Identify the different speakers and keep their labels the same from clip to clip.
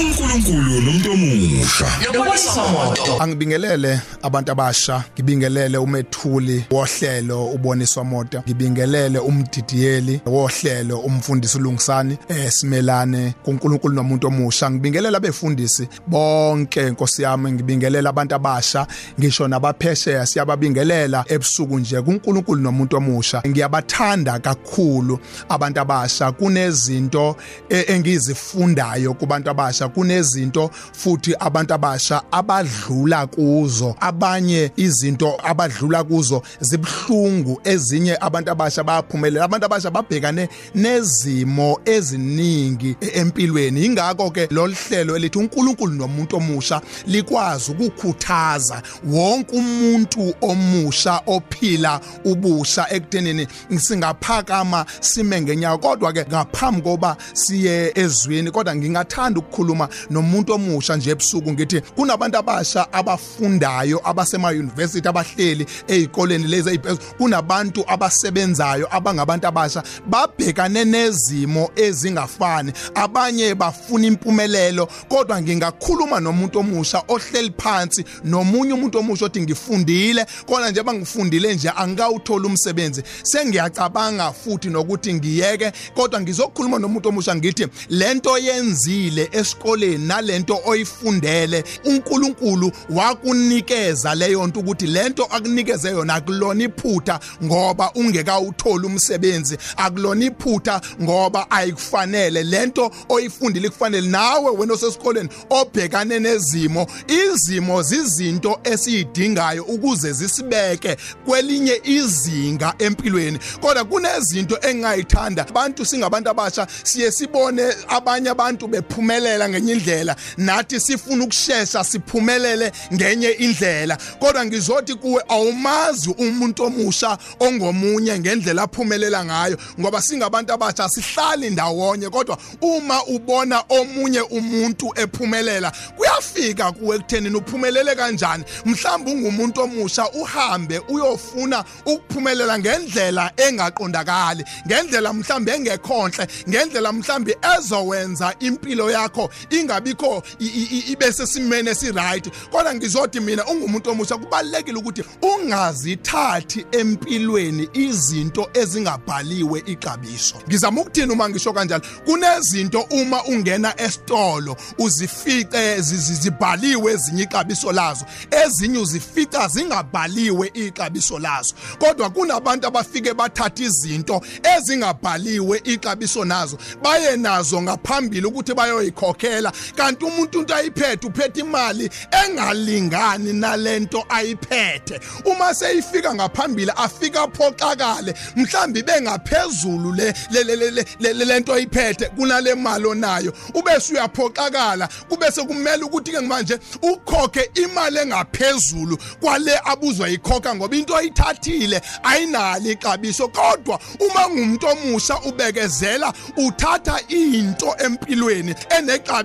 Speaker 1: uNkulunkulu nomuntu omusha
Speaker 2: Nobulisa moto.
Speaker 3: Angibingelele abantu abasha, ngibingelele umethuli wohlelo uboniswa moto, ngibingelele umdidiyeli wohlelo umfundisi ulungisani esimelane kuNkulunkulu nomuntu omusha, ngibingelela abefundisi bonke Nkosi yami, ngibingelela abantu abasha, ngisho nabaphesheya siyababingelela ebusuku nje kuNkulunkulu nomuntu omusha. Ngiyabathanda kakhulu abantu abasha, kunezinto e- engizifundayo kubantu abasha, kunezinto futhi abantu abasha abadlula kuzo. Abanye izinto abadlula kuzo zibhlungu ezinye abantu abasha bayaphumelela. Abantu abasha babhekane nezimo eziningi empilweni. Ingakho ke lo hlelo elithi uNkulunkulu nomuntu omusha likwazi ukukhuthaza wonke umuntu omusha ophila ubusha ekuthenini singaphakama sime ngenyawo. Kodwa ke ngaphambi koba siye ezweni kodwa ngingathanda ukukhuluma nomuntu omusha nje ebusuku ngithi kunabantu abasha abafundayo abasema university abahleli ezikoleni lezi eziphezulu kunabantu abasebenzayo abangabantu abasha. Babhekane nezimo ezingafani. Abanye bafuna impumelelo kodwa ngingakhuluma nomuntu omusha ohleli phansi nomunye umuntu omusha othi ngifundile. Kodwa nje bangifundile nje angikawuthola umsebenzi. Sengiyacabanga futhi nokuthi ngiyeke kodwa ngizokhuluma nomuntu omusha ngithi lento yenzile esikoleni nalento oyifundele uNkulunkulu wakunikeza leyo nto ukuthi lento akunikeze yona akulona iphutha ngoba ungekawuthola umsebenzi akulona iphutha ngoba ayikufanele. Lento oyifundile kufanele nawe wena osesikoleni obhekane nezimo. Izimo zizinto esiyidingayo ukuze zisibeke kwelinye izinga empilweni. Kodwa kunezinto engayithanda abantu singabantu abasha siye sibone abanye abantu bephumelela ngenye indlela nathi sifuna ukushesha siphumelele ngenye indlela. Kodwa ngizothi kuwe awumazi umuntu omusha ongomunye ngendlela aphumelela ngayo ngoba singabantu abasha sihlali ndawonye. Kodwa uma ubona omunye umuntu ephumelela kuyafika kuwe ekuthenini uphumelele kanjani. Mhlawumbe ungumuntu omusha uhambe uyofuna ukuphumelela ngendlela engaqondakali ngendlela mhlawumbe engekhonhle ngendlela mhlawumbe ezowenza impilo yakho ingabikho i- i- i- ibe sesimene esiright kodwa ngizothi mina ungumuntu omusha kubalekile ukuthi ungazithathi empilweni izinto ezingabhaliwe ixabiso. Ngizama ukuthini uma ngisho kanjalo? Kunezinto uma ungena esitolo uzifice zizi- zibhaliwe ezinye ixabiso lazo. Ezinye uzifica zingabhaliwe ixabiso lazo. Kodwa kunabantu abafike bathatha izinto ezingabhaliwe ixabiso nazo baye nazo ngaphambili ukuthi bayoyikhokhela kanti umuntu into ayiphethe uphethe imali engalingani nalento ayiphethe. Uma seyifika ngaphambili afika phoxakale mhlambi bengaphezulu le le- le- le- le- le- lento ayiphethe kunale mali onayo. Ubese uyaphoxakala kube sekumele ukuthi ke manje ukhokhe imali engaphezulu kwale abuzwa yikhokha ngoba into oyithathile ayinalo ixabiso. Kodwa uma ngumuntu omusha ubekezela uthatha into empilweni enexabiso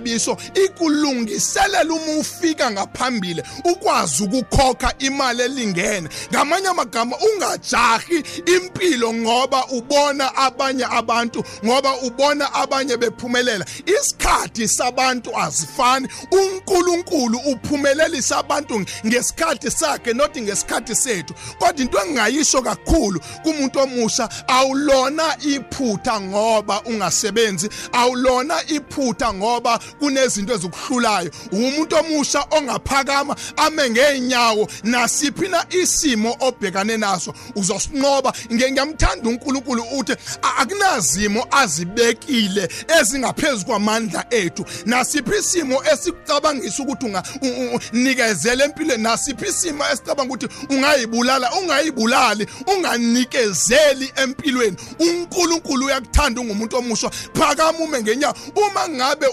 Speaker 3: ikulungiselela uma ufika ngaphambili ukwazi ukukhokha imali elingene. Ngamanye amagama ungajahi impilo ngoba ubona abanye abantu ngoba ubona abanye bephumelela. Isikhathi sabantu asifani uNkulunkulu uphumelelisa abantu ngesikhathi sakhe not ngesikhathi sethu. Kodwa into engingayisho kakhulu kumuntu omusha awulona iphutha ngoba ungasebenzi awulona iphutha ngoba kunezinto ezikuhlulayo umuntu omusha ongaphakama ame ngeenyawo nasiphi na isimo obhekane naso. Uzosinqoba ngiyamthanda uNkulunkulu uthi "A- akunazimo azibekile ezingaphezulu kwamandla ethu. Nasiphi isimo esicabangisa ukuthi unikezele empilweni nasiphi isimo esicabanga ukuthi ungayibulala ungayibulali unganikezeli empilweni? uNkulunkulu uyakuthanda ungumuntu omusha. Phakama ume ngenyawo. Uma ngabe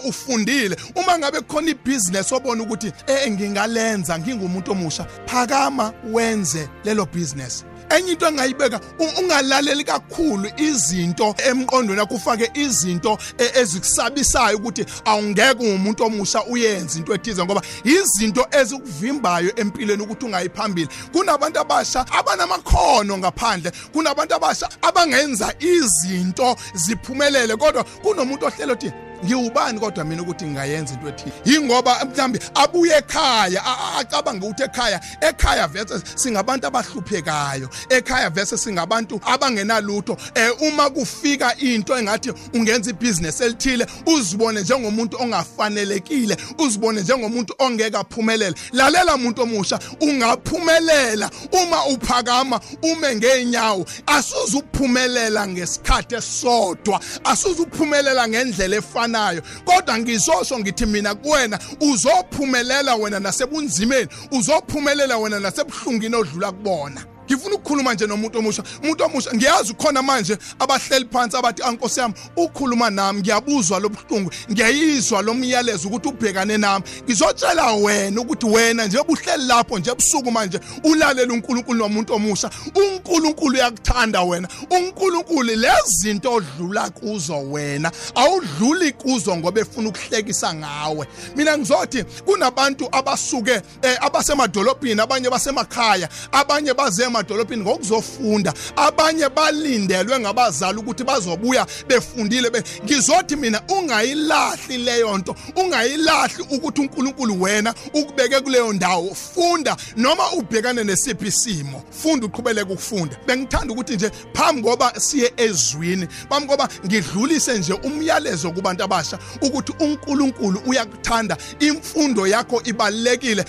Speaker 3: ufundile uma ngabe khona ibusiness obona ukuthi eh ngingalenza ngingumuntu omusha phakama wenze lelo business. Enye into engayibeka ungalaleli kakhulu izinto emqondweni yakho ufake izinto e- ezikusabisayo ukuthi awungeke umuntu omusha uyenze into ethize ngoba izinto ezikuvimbayo empilweni ukuthi ungayiphambili. Kunabantu abasha abanamakhono ngaphandle kunabantu abasha abangenza izinto ziphumelele kodwa kunomuntu ohlela uthi ngiwubani kodwa mina ukuthi ngingayenza into ethile? Yingoba mhlambi abuye ekhaya acabange ukuthi ekhaya ekhaya vese singabantu abahluphekayo ekhaya vese singabantu abangenalutho. Eh uma kufika into engathi ungenza ibhizinesi elithile uzibone njengomuntu ongafanelekile uzibone njengomuntu ongeke aphumelele lalela muntu omusha ungaphumelela. Uma uphakama ume ngeenyawo asuze uphumelela ngesikhathi esodwa asuze uphumelela ngendlela efanayo kodwa ngizosho ngithi mina kuwena uzophumelela wena nasebunzimeni uzophumelela wena nasebuhlungini odlula kubona. Ngifuna ukukhuluma nje nomuntu omusha. Umuntu omusha ngiyazi khona manje abahleli phansi abathi ankosi yami ukhuluma nami. Ngiyabuzwa lobuhlungu ngiyayizwa lo myalezo ukuthi ubhekane nami. Ngizotshela wena ukuthi wena nje uhleli lapho nje ebusuku manje ulalela uNkulunkulu nomuntu omusha. uNkulunkulu uyakuthanda wena. uNkulunkulu lezinto odlula kuzo wena awudluli kuzo ngoba efuna ukuhlekisa ngawe. Mina ngizothi kunabantu abasuke eh, abasemadolobhini abanye basemakhaya abanye baze emadolobhini ngokuzofunda. Abanye balindelwe ngabazali ukuthi bazobuya befundile be ngizothi mina ungayilahli leyo nto ungayilahli ukuthi uNkulunkulu wena ukubeke kuleyo ndawo funda noma ubhekane nesiphi isimo. Funda uqhubeleke ukufunda. Bengithanda ukuthi nje phambi ngoba siye ezwini phambi ngoba ngidlulise nje umyalezo kubantu abasha ukuthi uNkulunkulu uyakuthanda imfundo yakho ibalekile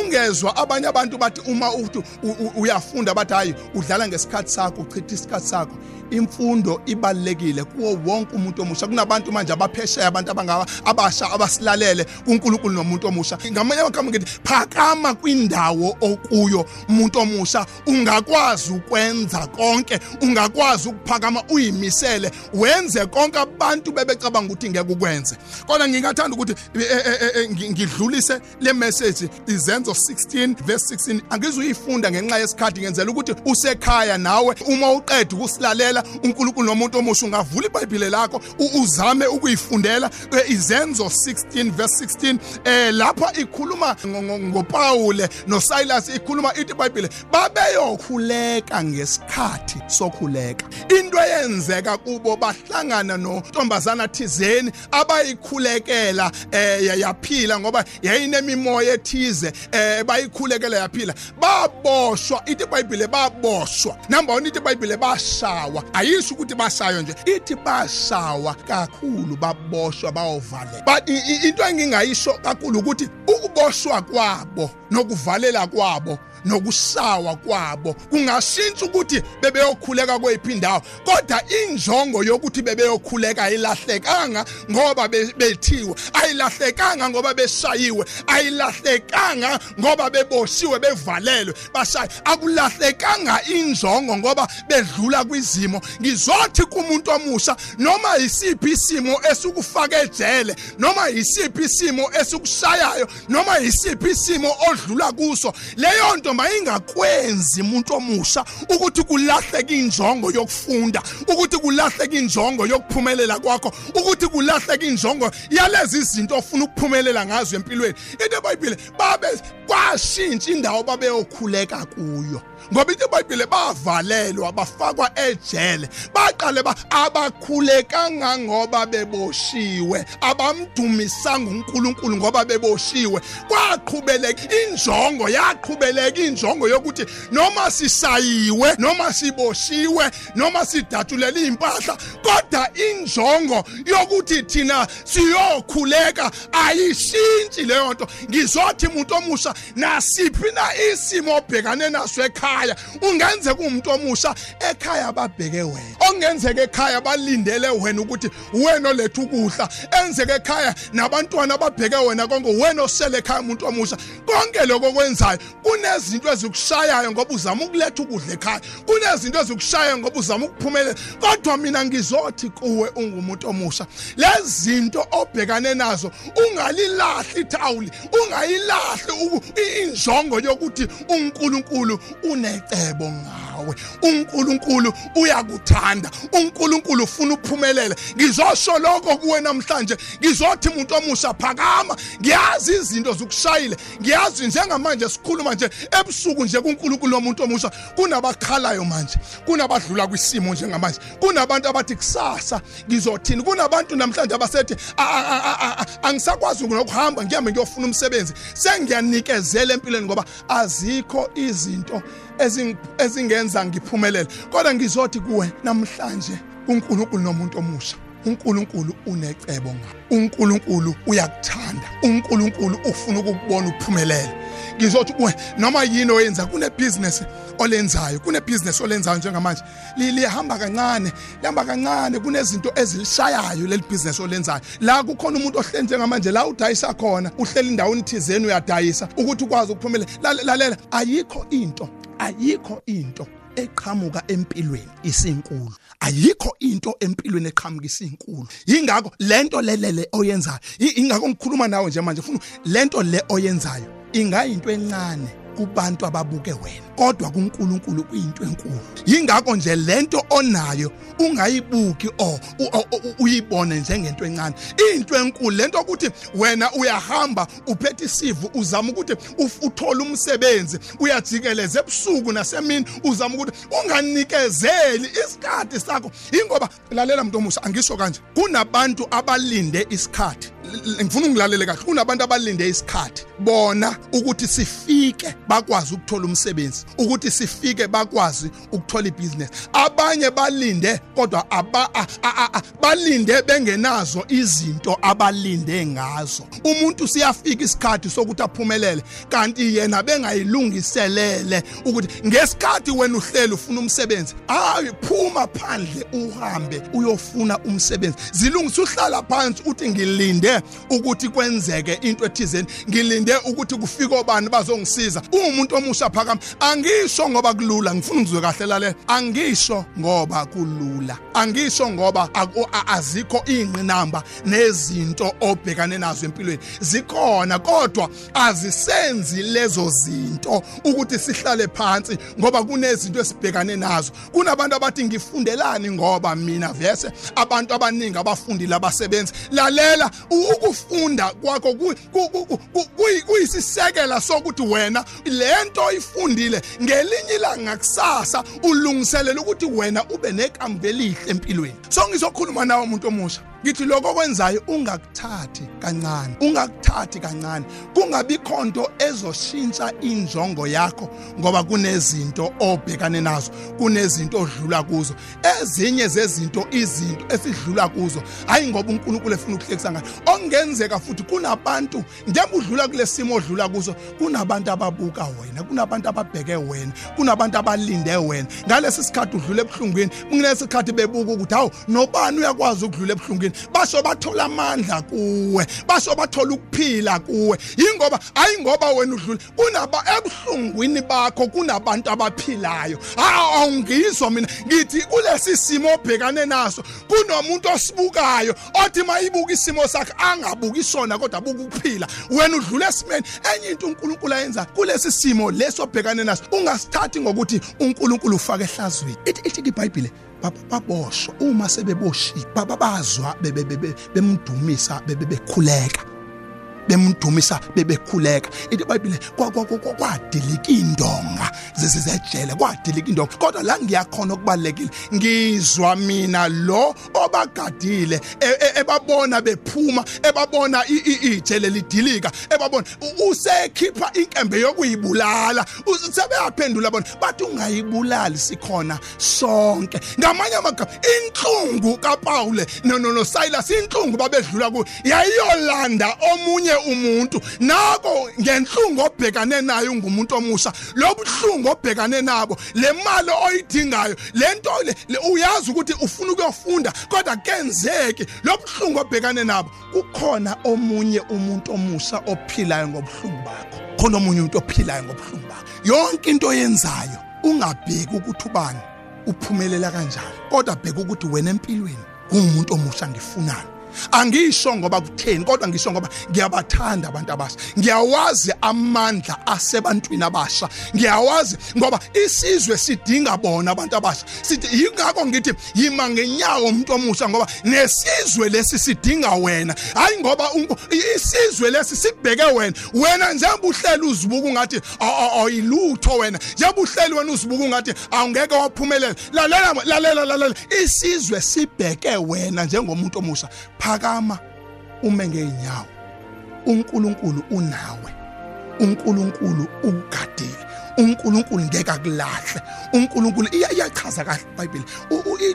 Speaker 3: ungezwa abanye abantu bathi uma uthi u- u- uyafunda bathi hayi udlala ngesikhathi sakho uchitha isikhathi sakho. Imfundo ibalekile kuwo wonke umuntu omusha. Kunabantu manje abaphesheya abantu abangaba abasha abasilalele kuNkulunkulu nomuntu omusha. Ngamanye amagama ngithi phakama kwindawo okuyo umuntu omusha. Ungakwazi ukwenza konke ungakwazi ukuphakama uyimisele wenze konke abantu bebecabanga ukuthi ngeke ukwenze. Kodwa ngingathanda ukuthi eh, eh, ngi- ngidlulise le message izenzo 16 verse 16 angizuyifunda ngenxa yesikhathi ngenzela ukuthi usekhaya nawe. Uma uqeda ukusilalela uNkulunkulu nomuntu omusha ungavula iBhayibheli lakho u- uzame ukuyifundela eh, izenzo 16 verse 16 eh lapha ikhuluma ngo- ngo- ngoPaul noSilas ikhuluma ithi iBhayibheli babeyokhuleka ngesikhathi sokhuleka. Into eyenzeka kubo bahlangana nontombazana thizeni abayikhulekela eh ya- yaphila ngoba yayinemimoya ethize eh bayikhulekela yaphila. Baboshwa ithi iBhayibheli baboshwa. Number 1 ithi iBhayibheli bashawa ayisho ukuthi bashayo nje. Ithi bashawa kakhulu baboshwa bayovaleka. But i- i- into engingayisho kakhulu ukuthi ukuboshwa kwabo nokuvalela kwabo nokushawa kwabo. Kungashintsha ukuthi bebeyokhuleka kweyiphi indawo kodwa injongo yokuthi bebeyokhuleka ayilahlekanga ngoba be- bethiwe ayilahlekanga ngoba beshayiwe ayilahlekanga ngoba beboshiwe bevalelwe bashaye akulahlekanga injongo ngoba bedlula kwizimo. Ngizothi kumuntu omusha noma yisiphi isimo esukufaka ejele noma yisiphi isimo esukushayayo noma yisiphi isimo odlula kuso leyo nto mayingakwenzi umuntu omusha ukuthi kulahleke injongo yokufunda ukuthi kulahleke injongo yokuphumelela kwakho ukuthi kulahleke injongo yalezi izinto ofuna ukuphumelela ngazo empilweni. Into eBhayibheli babe kwashintsha indawo babeyokhuleka kuyo. Ngoba into eBhayibheli bavalelwa bafakwa ejele baqale ba abakhulekanga ngoba beboshiwe abamdumisanga uNkulunkulu ngoba beboshiwe. Kwaqhubeleka injongo yaqhubeleka injongo yokuthi noma sisayiwe noma siboshiwe noma sidathulela impahla kodwa injongo yokuthi thina siyokhuleka ayishintshi leyo nto. Ngizothi umuntu omusha nasiphi na isimo obhekane naso ekhaya ungenzeka umuntu omusha ekhaya babheke wena. Ongenzeka ekhaya balindele wena ukuthi wena oletha ukudla. Enzeka ekhaya nabantwana babheke wena konke wena osele ekhaya umuntu omusha. Konke lokho okwenzayo kunezinto ezikushayayo ngoba uzama ukuletha ukudla ekhaya. Kunezinto ezikushayayo ngoba uzama ukuphumelela. Kodwa mina ngizothi kuwe ungumuntu omusha lezi zinto obhekane nazo ungalilahli ithawuli ungayilahli uku- i- injongo yokuthi uNkulunkulu unecebo ngawe. Nawe uNkulunkulu uyakuthanda. uNkulunkulu ufuna uphumelele ngizosho lokho kuwe namhlanje ngizothi umuntu omusha phakama. Ngiyazi izinto zokushayile ngiyazi njengamanje sikhuluma nje ebusuku nje kuNkulunkulu womuntu omusha kunabakhalayo manje. Kunabadlula kwisimo njengamanje. Kunabantu abathi kusasa. Ngizothini? Kunabantu namhlanje abasethi angisakwazi ukuhamba ngihambe ngiyofuna umsebenzi. Sengiyanikezela empilweni ngoba azikho izinto ezingenza ngiphumelele. Kodwa ngizothi kuwe namhlanje uNkulunkulu nomuntu omusha uNkulunkulu unecebo ngawe uNkulunkulu uyakuthanda uNkulunkulu ufuna ukukubona uphumelele. Ngizothi kuwe noma yini oyenza kune business olenzayo kune business olenzayo njengamanje lihamba kancane lihamba kancane kunezinto ezilishayayo leli business olenzayo. La kukhona umuntu ohleli njengamanje la udayisa khona uhleli indaweni thizeni uyadayisa ukuthi ukwazi ukuphumelela. Lalela ayikho into ayikho into eqhamuka empilweni isinkulu. Ayikho into empilweni eqhamuka isinkulu. Yingakho lento lelele oyenzayo ingakho ngikhuluma nawe nje manje ufuna lento le oyenzayo ingayinto encane. Kubantu ababuke wena kodwa kuNkulunkulu kuyinto enkulu. Yingakho nje lento onayo ungayibuki o uyibone njengento encane. Into enkulu lento ukuthi wena uyahamba uphethe isivu uzama ukuthi uthole umsebenzi uyajikeleza ebusuku nasemini uzama ukuthi unganikezeli isikhathi sakho. Ingoba lalela muntu omusha angisho kanje kunabantu abalinde isikhathi. Ngifuna ungilalele kahle. Kunabantu abalinde isikhathi. Bona ukuthi sifike bakwazi ukuthola umsebenzi ukuthi sifike bakwazi ukuthola ibhizinesi abanye balinde kodwa aba balinde bengenazo izinto abalinde ngazo. Umuntu siyafika isikhathi sokuthi aphumelele kanti yena bengayilungiselele ukuthi ngesikhathi wena uhleli ufuna umsebenzi hayi phuma phandle uhambe uyofuna umsebenzi. Zilungisa uhlala phansi uthi ngilinde ukuthi kwenzeke into ethizeni. Ngilinde ukuthi kufike obani bazongisiza. Umuntu omusha phakama angisho ngoba kulula. Ngifuna ngizwe kahle lalela angisho ngoba kulula. Angisho ngoba azikho ingqinamba nezinto obhekane nazo empilweni. Zikhona kodwa azisenzi lezo zinto ukuthi sihlale phansi ngoba kunezinto esibhekane nazo. Kunabantu abathi ngifundelani? Ngoba mina vese abantu abaningi abafundile abasebenzi. Lalela ukufunda kwakho kuyisisekela sokuthi wena lento oyifundile ngelinye ilanga kusasa ulungiselela ukuthi wena ube nekamva elihle empilweni. So ngizokhuluma nawe umuntu omusha. Ngithi lokho okwenzayo ungakuthathi kancane ungakuthathi kancane. Kungabi khonto ezoshintsha injongo yakho ngoba kunezinto obhekane nazo kunezinto odlula kuzo. Ezinye zezinto izinto esidlula kuzo hayi ngoba uNkulunkulu efuna ukuhlekisa ngayo. Okungenzeka futhi kunabantu njengoba udlula kulesimo odlula kuzo kunabantu ababuka wena kunabantu ababheke wena kunabantu abalinde wena. Ngalesi sikhathi udlula ebuhlungwini kungalesi sikhathi bebuka ukuthi hawu nobani uyakwazi ukudlula ebuhlungwini? Basho bathola amandla kuwe basho bathola ukuphila kuwe. Yingoba hayi ngoba wena udlula kunaba ebuhlungwini bakho kunabantu abaphilayo. Awungizwa mina ngithi kulesi simo obhekane naso kunomuntu osibukayo othi mayibuka isimo sakhe angabuki isona kodwa abuka ukuphila. Wena udlula esimeni enye into uNkulunkulu ayenza kulesi simo leso obhekane naso ungasithathi ngokuthi uNkulunkulu ufake ehlazweni. Ithi ithi iBhayibheli baboshwa. Uma sebeboshiwe babazwa bemdumisa bebekhuleka bemdumisa bebekhuleka. Ithi iBhayibheli kwadilika indonga. Zezejele kwadilika indonga. Kodwa la ngiyakhona okubalekile ngizwa mina lo obagadile ebabona bephuma ebabona ijele lidilika ebabona usekhipha inkembe yokuyibulala. Sebeyaphendula bona bathi ungayibulali sikhona sonke. Ngamanye amagama inhlungu kaPaul no no Silas inhlungu babedlula ku yayiyolanda omunye umuntu. Nako ngenhlungu obhekane nayo ngumuntu omusha. Lobuhlungu obhekane nabo le mali oyidingayo lento le uyazi ukuthi ufuna ukuyofunda kodwa kenzeki. Lobuhlungu obhekane nabo kukhona omunye umuntu omusha ophilayo ngobuhlungu bakho. Khona omunye umuntu ophilayo ngobuhlungu bakho. Yonke into oyenzayo ungabheki ukuthi ubani uphumelela kanjani kodwa bheka ukuthi wena empilweni ungumuntu omusha ngifunani angisho ngoba kutheni kodwa ngisho ngoba ngiyabathanda abantu abasha. Ngiyawazi amandla asebantwini abasha. Ngiyawazi ngoba isizwe sidinga bona abantu abasha. Sithi yingakho ngithi yima ngenyawo umuntu omusha ngoba nesizwe lesi sidinga wena. Hayi ngoba isizwe lesi sibheke wena. Wena njengoba uhlela uzibuka ungathi ayilutho wena. Njengoba uhleli wena uzibuka ungathi awungeke waphumelela. Lalela lalela lalela. Isizwe sibheke wena njengomuntu omusha. Phakama ume ngeenyawo uNkulunkulu unawe. uNkulunkulu ugadile. uNkulunkulu ngeke akulahle. uNkulunkulu iyachaza kahle iBhayibheli.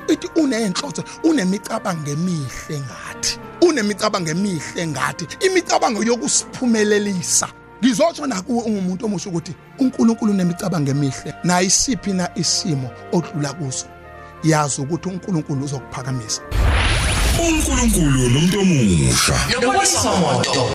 Speaker 3: Ithi unenhlotho unemicabango emihle ngathi. Unemicabango emihle ngathi. Imicabango yokusiphumelelisa. Ngizotsho nakuwe ungumuntu omusha ukuthi uNkulunkulu unemicabango emihle. Na isiphi na isimo odlula kuso yazi ukuthi uNkulunkulu uzokuphakamisa.
Speaker 1: uNkulunkulu nomuntu omusha
Speaker 2: Lokwesimoto